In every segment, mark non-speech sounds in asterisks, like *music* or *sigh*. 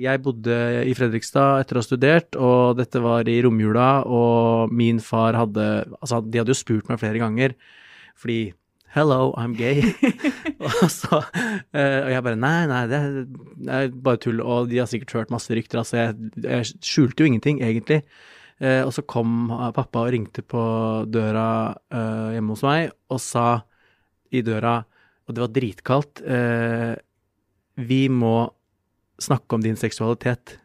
Jeg bodde i Fredrikstad etter å ha studert, og dette var i romjula, og min far hadde Altså, de hadde jo spurt meg flere ganger, fordi Hello, I'm gay. *laughs* og så eh, Og jeg bare Nei, nei, det er bare tull. Og de har sikkert hørt masse rykter. Altså, jeg, jeg skjulte jo ingenting, egentlig. Eh, og så kom pappa og ringte på døra eh, hjemme hos meg og sa i døra, og det var dritkaldt Vi må snakke om din seksualitet.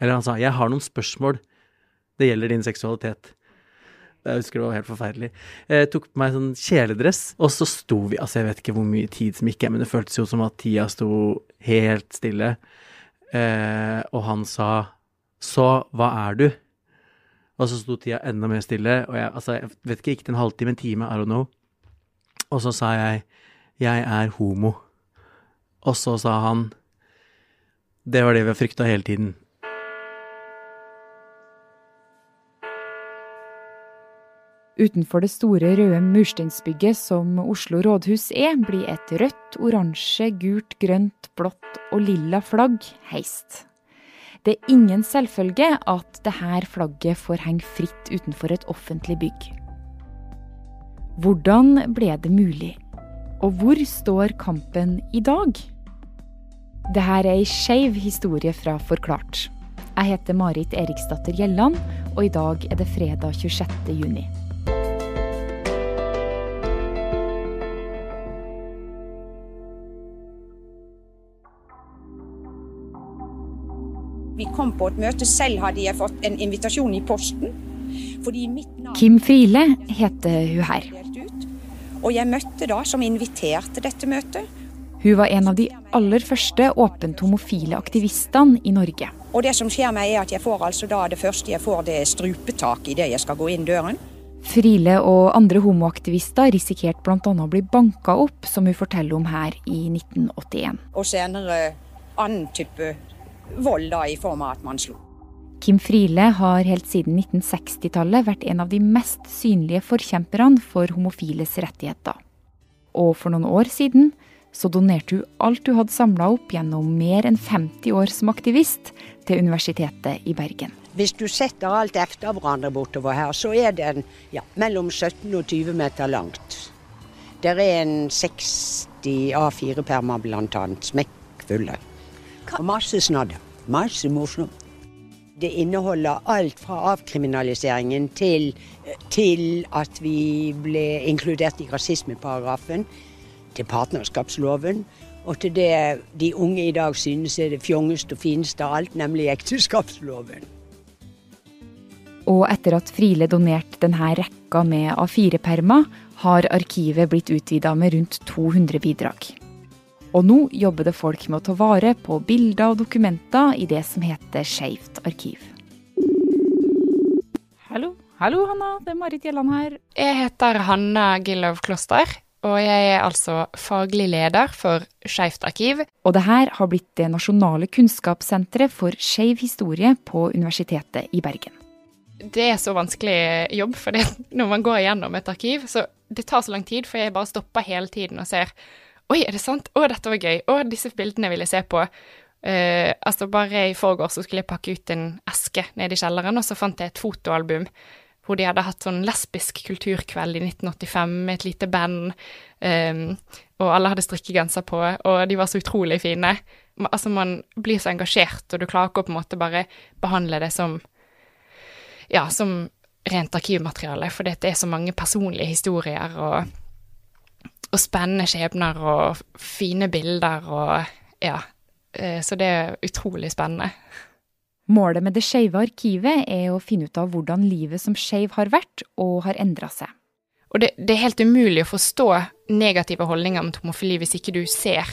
Eller han sa 'Jeg har noen spørsmål. Det gjelder din seksualitet'. Jeg husker det var helt forferdelig. Jeg tok på meg sånn kjeledress, og så sto vi Altså, jeg vet ikke hvor mye tid som gikk, men det føltes jo som at tida sto helt stille. Eh, og han sa 'Så hva er du?' Og så sto tida enda mer stille, og jeg, altså, jeg vet ikke, gikk det en halvtime, en time, I don't know. Og så sa jeg 'Jeg er homo'. Og så sa han 'Det var det vi har frykta hele tiden'. Utenfor det store røde mursteinsbygget som Oslo rådhus er, blir et rødt, oransje, gult, grønt, blått og lilla flagg heist. Det er ingen selvfølge at dette flagget får henge fritt utenfor et offentlig bygg. Hvordan ble det mulig? Og hvor står kampen i dag? Dette er ei skeiv historie fra Forklart. Jeg heter Marit Eriksdatter Gjelland, og i dag er det fredag 26. juni. Vi kom på et møte. Selv hadde jeg fått en invitasjon i posten. Kim Friele heter hun her. Og jeg møtte da som inviterte dette møtet. Hun var en av de aller første åpent homofile aktivistene i Norge. Og det som skjer meg er at jeg får altså da det første jeg får, det er strupetak idet jeg skal gå inn døren. Friele og andre homoaktivister risikerte bl.a. å bli banka opp, som hun forteller om her i 1981. Og senere annen type vold da i form av at man slo. Kim Friele har helt siden 1960-tallet vært en av de mest synlige forkjemperne for homofiles rettigheter. Og for noen år siden så donerte hun alt hun hadde samla opp gjennom mer enn 50 år som aktivist, til Universitetet i Bergen. Hvis du setter alt efter hverandre bortover her, så er den ja, mellom 17 og 20 meter langt. Det er en 60 A4-permer blant annet, smekkfulle. Og masse snadder. Masse morsomt. Det inneholder alt fra avkriminaliseringen til, til at vi ble inkludert i rasismeparagrafen, til partnerskapsloven, og til det de unge i dag synes er det fjongeste og fineste av alt, nemlig ekteskapsloven. Og etter at Friele donerte denne rekka med A4-permer, har arkivet blitt utvida med rundt 200 bidrag. Og nå jobber det folk med å ta vare på bilder og dokumenter i det som heter Skeivt arkiv. Hallo. Hallo, Hanna. Det er Marit Gjelland her. Jeg heter Hanna Gillov Kloster, og jeg er altså faglig leder for Skeivt arkiv. Og det her har blitt det nasjonale kunnskapssenteret for skeiv historie på Universitetet i Bergen. Det er så vanskelig jobb, for når man går gjennom et arkiv, så det tar så lang tid, for jeg bare stopper hele tiden og ser Oi, er det sant? Å, dette var gøy. Å, disse bildene vil jeg se på. Uh, altså, bare i forgårs skulle jeg pakke ut en eske nede i kjelleren, og så fant jeg et fotoalbum hvor de hadde hatt sånn lesbisk kulturkveld i 1985 med et lite band, um, og alle hadde strikkegenser på, og de var så utrolig fine. Altså, man blir så engasjert, og du klarer ikke å på en måte bare behandle det som ja, som rent arkivmateriale, for det er så mange personlige historier og og spennende skjebner og fine bilder og ja. Eh, så det er utrolig spennende. Målet med Det skeive arkivet er å finne ut av hvordan livet som skeiv har vært og har endra seg. Og det, det, er helt umulig å forstå negative holdninger mot homofili hvis ikke du ser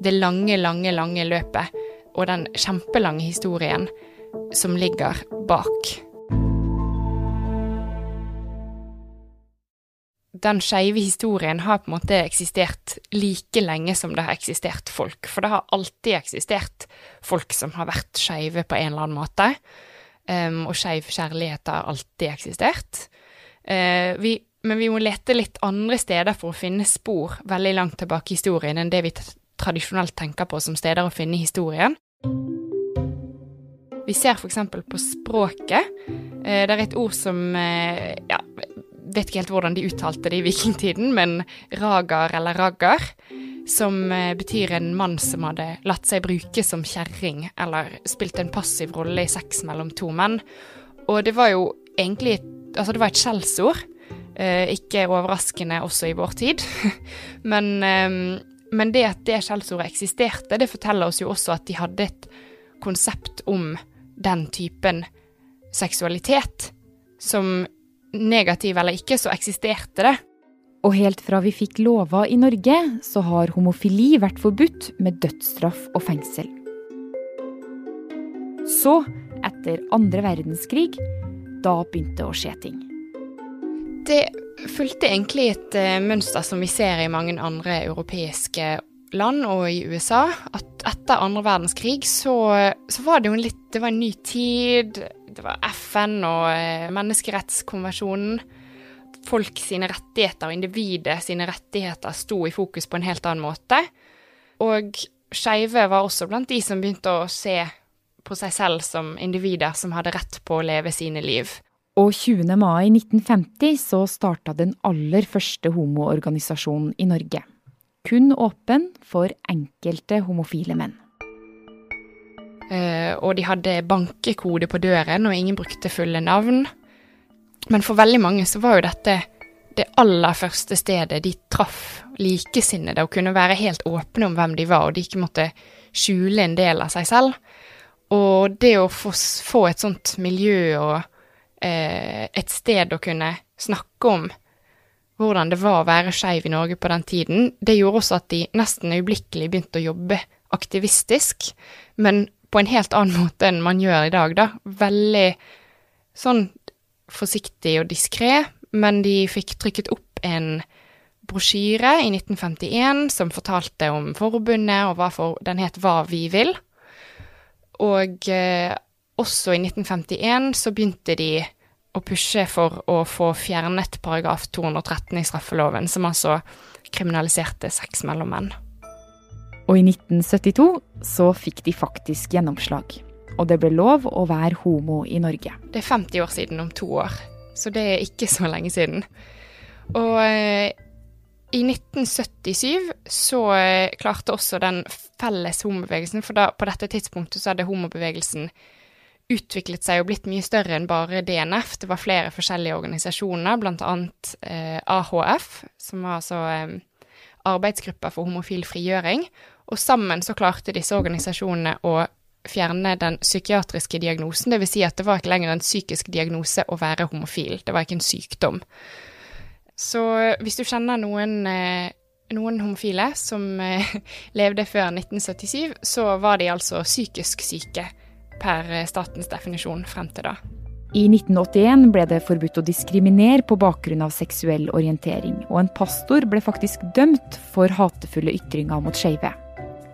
det lange, lange, lange løpet og den kjempelange historien som ligger bak. Den skeive historien har på en måte eksistert like lenge som det har eksistert folk. For det har alltid eksistert folk som har vært skeive på en eller annen måte. Um, og skeiv kjærlighet har alltid eksistert. Uh, vi, men vi må lete litt andre steder for å finne spor veldig langt tilbake i historien enn det vi tradisjonelt tenker på som steder å finne historien. Vi ser f.eks. på språket. Eh, det er et ord som eh, ja, vet ikke helt hvordan de uttalte det i vikingtiden, men ragar eller raggar, som eh, betyr en mann som hadde latt seg bruke som kjerring, eller spilt en passiv rolle i sex mellom to menn. Og det var jo egentlig altså det var et skjellsord. Eh, ikke overraskende også i vår tid. *laughs* men, eh, men det at det skjellsordet eksisterte, det forteller oss jo også at de hadde et konsept om den typen seksualitet som negativ eller ikke, så eksisterte det. Og helt fra vi fikk lova i Norge, så har homofili vært forbudt med dødsstraff og fengsel. Så, etter andre verdenskrig, da begynte å skje ting. Det fulgte egentlig et uh, mønster som vi ser i mange andre europeiske land og i USA. At etter andre verdenskrig så, så var det jo en litt Det var en ny tid det var FN og eh, menneskerettskonvensjonen. Folk sine rettigheter og individet sine rettigheter sto i fokus på en helt annen måte. Og skeive var også blant de som begynte å se på seg selv som individer som hadde rett på å leve sine liv. Og 20. mai 1950 så starta den aller første homoorganisasjonen i Norge. Kun åpen for enkelte homofile menn. Uh, og de hadde bankekode på døren, og ingen brukte fulle navn. Men for veldig mange så var jo dette det aller første stedet de traff likesinnede og kunne være helt åpne om hvem de var, og de ikke måtte skjule en del av seg selv. Og det å få, et sånt miljø og uh, et sted å kunne snakke om hvordan det var å være skeiv i Norge på den tiden, det gjorde også at de nesten øyeblikkelig begynte å jobbe aktivistisk, men på en helt annen *laughs* måte enn man gjør i dag, da. Veldig sånn forsiktig og diskré, men de fikk trykket opp en brosjyre i 1951 som fortalte om forbundet, og for, den het Hva vi vil. Og eh, også i 1951 så begynte de å pushe for å få fjernet paragraf 213 i straffeloven, som altså kriminaliserte sex mellom menn. Og i 1972 så fikk de faktisk gjennomslag. Og det ble lov å være homo i Norge. Det er 50 år siden om to år, så det er ikke så lenge siden. Og eh, i 1977 så eh, klarte også den felles homobevegelsen, for da, på dette tidspunktet så hadde homobevegelsen utviklet seg og blitt mye større enn bare DNF. Det var flere forskjellige organisasjoner, bl.a. Eh, AHF, som var altså eh, arbeidsgruppa for homofil frigjøring, og sammen så klarte disse organisasjonene å fjerne den psykiatriske diagnosen, dvs. Si at det var ikke lenger en psykisk diagnose å være homofil, det var ikke en sykdom. Så hvis du kjenner noen, eh, noen homofile som eh, *laughs* levde før 1977, så var de altså psykisk syke per eh, statens definisjon frem til da. I 1981 ble det forbudt å diskriminere på bakgrunn av seksuell orientering, og en pastor ble faktisk dømt for hatefulle ytringer mot skeive.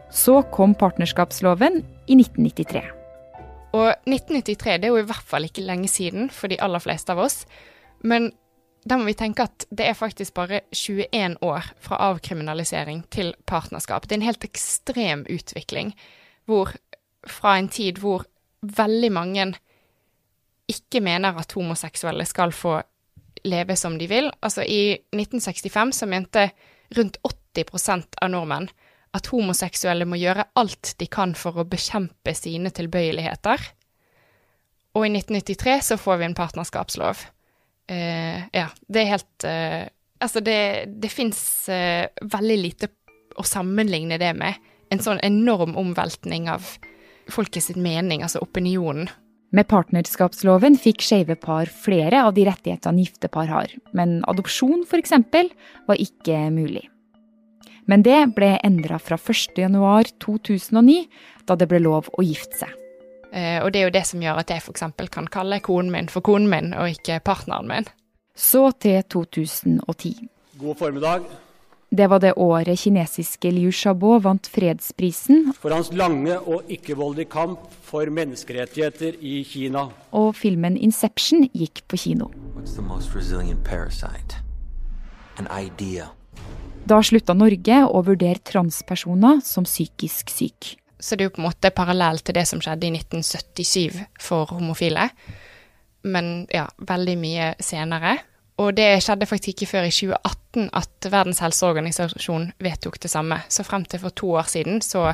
Så kom partnerskapsloven i 1993. Og 1993 det er jo i hvert fall ikke lenge siden for de aller fleste av oss. Men da må vi tenke at det er faktisk bare 21 år fra avkriminalisering til partnerskap. Det er en helt ekstrem utvikling hvor, fra en tid hvor veldig mange ikke mener at homoseksuelle skal få leve som de vil. Altså i 1965 så mente rundt 80% av nordmenn at homoseksuelle må gjøre alt de kan for å bekjempe sine tilbøyeligheter. Og i 1993 så får vi en partnerskapslov. Uh, ja, det er helt uh, Altså, det, det fins uh, eh, veldig lite å sammenligne det med. En sånn enorm omveltning av folkets mening, altså opinionen. Med partnerskapsloven fikk skeive par flere av de rettighetene gifte par har, men adopsjon f.eks. var ikke mulig. Men det ble endra fra 1.1.2009, da det ble lov å gifte seg. Eh, og det er jo det som gjør at jeg f.eks. kan kalle konen min for konen min, og ikke partneren min. Så til 2010. God formiddag. Det var det året kinesiske Liu Xiaobo vant fredsprisen. For hans lange og ikke-voldelige kamp for menneskerettigheter i Kina. Og filmen 'Inception' gikk på kino. Da slutta Norge å vurdere transpersoner som psykisk syk. så det er jo på en måte parallell til det som skjedde i 1977 for homofile. Men ja, veldig mye senere. Og det skjedde faktisk ikke før i 2018 at Verdens helseorganisasjon vedtok det samme. Så frem til for to år siden, så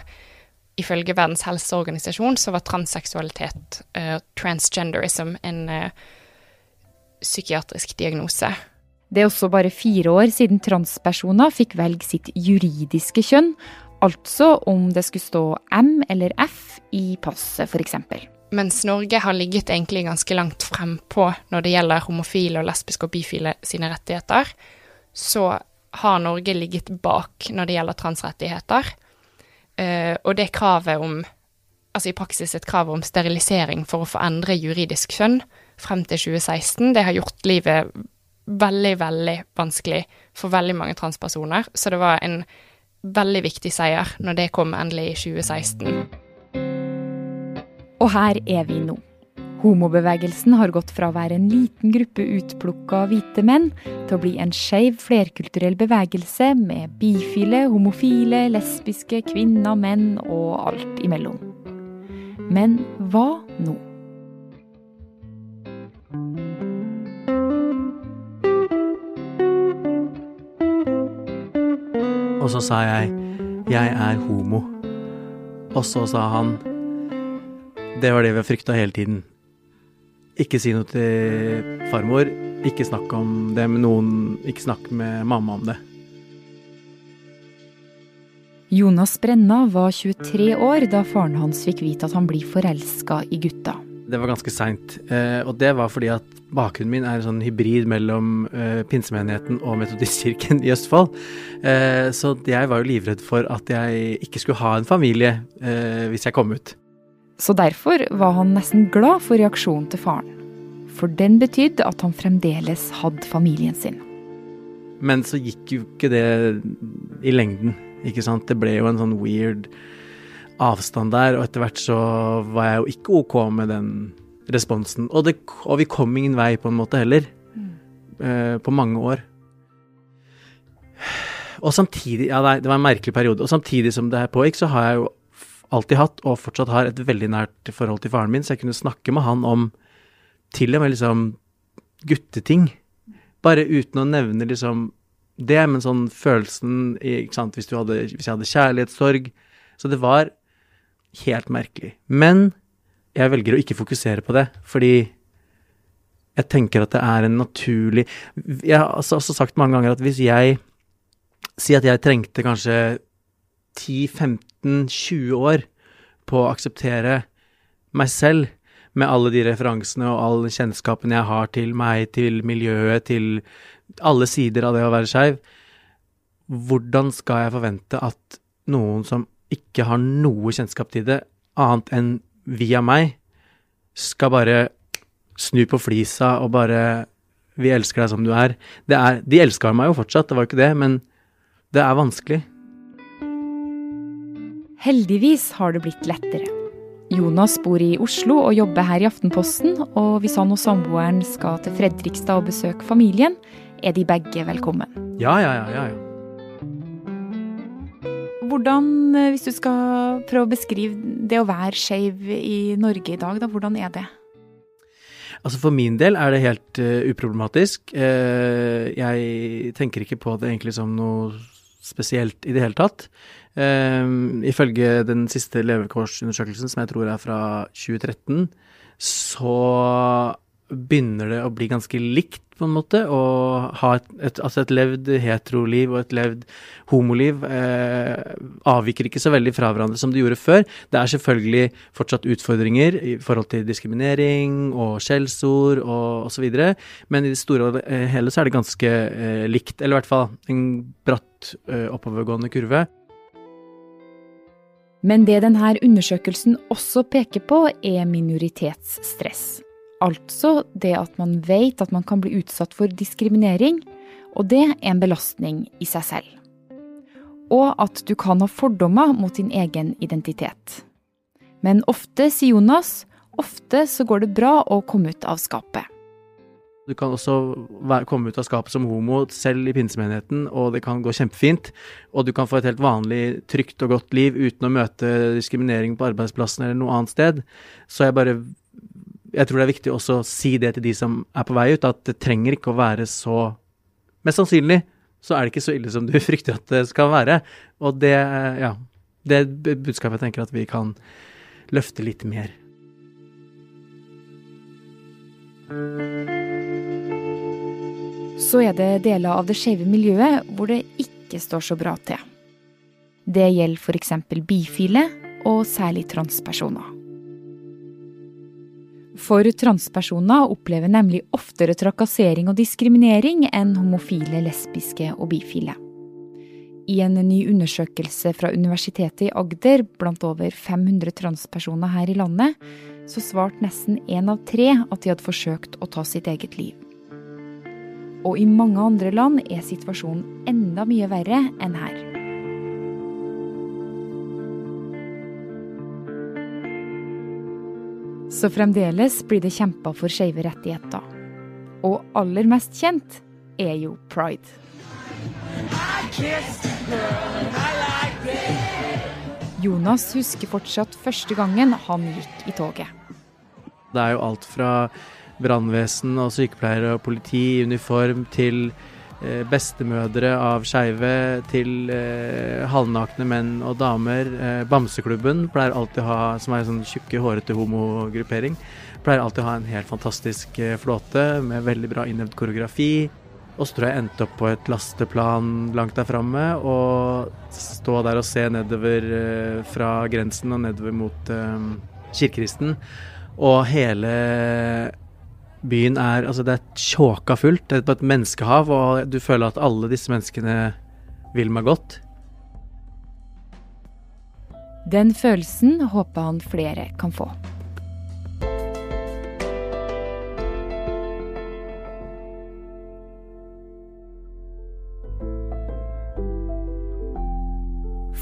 ifølge Verdens helseorganisasjon, så var transseksualitet, uh, transgenderism, en uh, psykiatrisk diagnose. Det er også bare fire år siden transpersoner fikk velge sitt juridiske kjønn, altså om det skulle stå M eller F i passet, f.eks. Mens Norge har ligget egentlig ganske langt frempå når det gjelder homofile og lesbiske og bifile sine rettigheter, så har Norge ligget bak når det gjelder transrettigheter. Uh, og det kravet om Altså i praksis et krav om sterilisering for å få endre juridisk kjønn frem til 2016, det har gjort livet veldig, veldig vanskelig for veldig mange transpersoner. Så det var en veldig viktig seier når det kom endelig i 2016. Og her er vi nå. Homobevegelsen har gått fra å være en liten gruppe utplukka hvite menn til å bli en skeiv flerkulturell bevegelse med bifile, homofile, lesbiske, kvinner, menn og alt imellom. Men hva nå? Og så sa jeg 'jeg er homo'. Og så sa han 'det var det vi har frykta hele tiden'. Ikke si noe til farmor. Ikke snakk om det med noen. Ikke snakk med mamma om det. Jonas Brenna var 23 år da faren hans fikk vite at han blir forelska i gutta. Det var ganske seint. Eh, og det var fordi at bakgrunnen min er en sånn hybrid mellom eh, pinsemenigheten og Metodistkirken i Østfold. Eh, så jeg var jo livredd for at jeg ikke skulle ha en familie hvis jeg kom ut. Så derfor var han nesten glad for reaksjonen til faren. For den betydde at han fremdeles hadde familien sin. Men så gikk jo ikke det i lengden, ikke sant. Det ble jo en sånn weird avstand der, og etter hvert så var jeg jo ikke ok med den responsen. Og, det, og vi kom ingen vei på en måte heller. Eh, på mange år. Og samtidig Ja, nei, det var en merkelig periode. Og samtidig som det her pågikk, så har jeg jo alltid hatt, og fortsatt har, et veldig nært forhold til faren min, så jeg kunne snakke med han om til og med liksom gutteting. Bare uten å nevne liksom det, men sånn følelsen ikke sant, hvis, hadde, hvis jeg hadde kjærlighetssorg. Så det var helt merkelig. Men jeg velger å ikke fokusere på det, fordi jeg tenker at det er en naturlig Jeg har altså også sagt mange ganger at hvis jeg sier at jeg trengte kanskje 10-15-20 år på å akseptere meg selv med alle de referansene og all kjennskapen jeg har til meg, til miljøet, til alle sider av det å være skeiv, hvordan skal jeg forvente at noen som ikke har noe kjennskap til det, annet enn via meg, skal bare snu på flisa og bare 'Vi elsker deg som du er'. er de elska meg jo fortsatt, det var jo ikke det, men det er vanskelig. Heldigvis har det blitt lettere. Jonas bor i Oslo og jobber her i Aftenposten, og hvis han og samboeren skal til Fredrikstad og besøke familien, er de begge velkommen. Ja, ja, ja, ja. ja. Hvordan, eh, hvis du skal prøve å beskrive det å være skeiv i Norge i dag, da, hvordan er det? Altså For min del er det helt uh, uproblematisk. Uh, jeg tenker ikke på det egentlig som noe spesielt i det hele tatt. Uh, ifølge den siste levekårsundersøkelsen, som jeg tror er fra 2013, så begynner det å bli ganske likt, på en måte, å ha et, et, altså et levd heteroliv og et levd homoliv eh, avviker ikke så veldig fra hverandre som det gjorde før. Det er selvfølgelig fortsatt utfordringer i forhold til diskriminering og skjellsord og osv., men i det store og hele så er det ganske eh, likt, eller i hvert fall en bratt eh, oppovergående kurve. Men det denne undersøkelsen også peker på, er minoritetsstress. Altså det at man vet at man kan bli utsatt for diskriminering, og det er en belastning i seg selv. Og at du kan ha fordommer mot din egen identitet. Men ofte, sier Jonas, ofte så går det bra å komme ut av skapet. Du kan også være, komme ut av skapet som homo selv i pinsemenigheten, og det kan gå kjempefint. Og du kan få et helt vanlig, trygt og godt liv uten å møte diskriminering på arbeidsplassen eller noe annet sted. Så jeg bare Jeg tror det er viktig også å si det til de som er på vei ut, at det trenger ikke å være så Mest sannsynlig så er det ikke så ille som du *laughs* frykter at det skal være. Og det, ja, det er et budskap jeg tenker at vi kan løfte litt mer. Så er det deler av det skeive miljøet hvor det ikke står så bra til. Det gjelder f.eks. bifile, og særlig transpersoner. For transpersoner opplever nemlig oftere trakassering og diskriminering enn homofile, lesbiske og bifile. I en ny undersøkelse fra Universitetet i Agder blant over 500 transpersoner her i landet, så svarte nesten én av tre at de hadde forsøkt å ta sitt eget liv. Og i mange andre land er situasjonen enda mye verre enn her. Så fremdeles blir det kjempa for skeive rettigheter. Og aller mest kjent er jo pride. Jonas husker fortsatt første gangen han gikk i toget. Det er jo alt fra brannvesen og sykepleiere og politi i uniform til eh, bestemødre av skeive, til eh, halvnakne menn og damer. Eh, Bamseklubben pleier alltid å ha, som er en sånn tjukke, hårete homogruppering, pleier alltid å ha en helt fantastisk eh, flåte med veldig bra innøvd koreografi. Og så tror jeg jeg endte opp på et lasteplan langt der framme og stå der og se nedover eh, fra grensen og nedover mot eh, Kirkeristen. Og hele byen er Altså, det er tjåka fullt. Det er på et menneskehav, og du føler at alle disse menneskene vil meg godt. Den følelsen håper han flere kan få.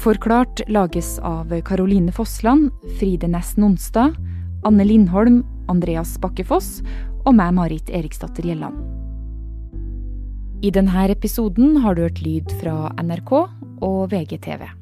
Forklart lages av Caroline Fossland, Fride Næss Nonstad, Anne Lindholm, Andreas Bakkefoss og meg, Marit Eriksdatter Gjelland. I denne episoden har du hørt lyd fra NRK og VGTV.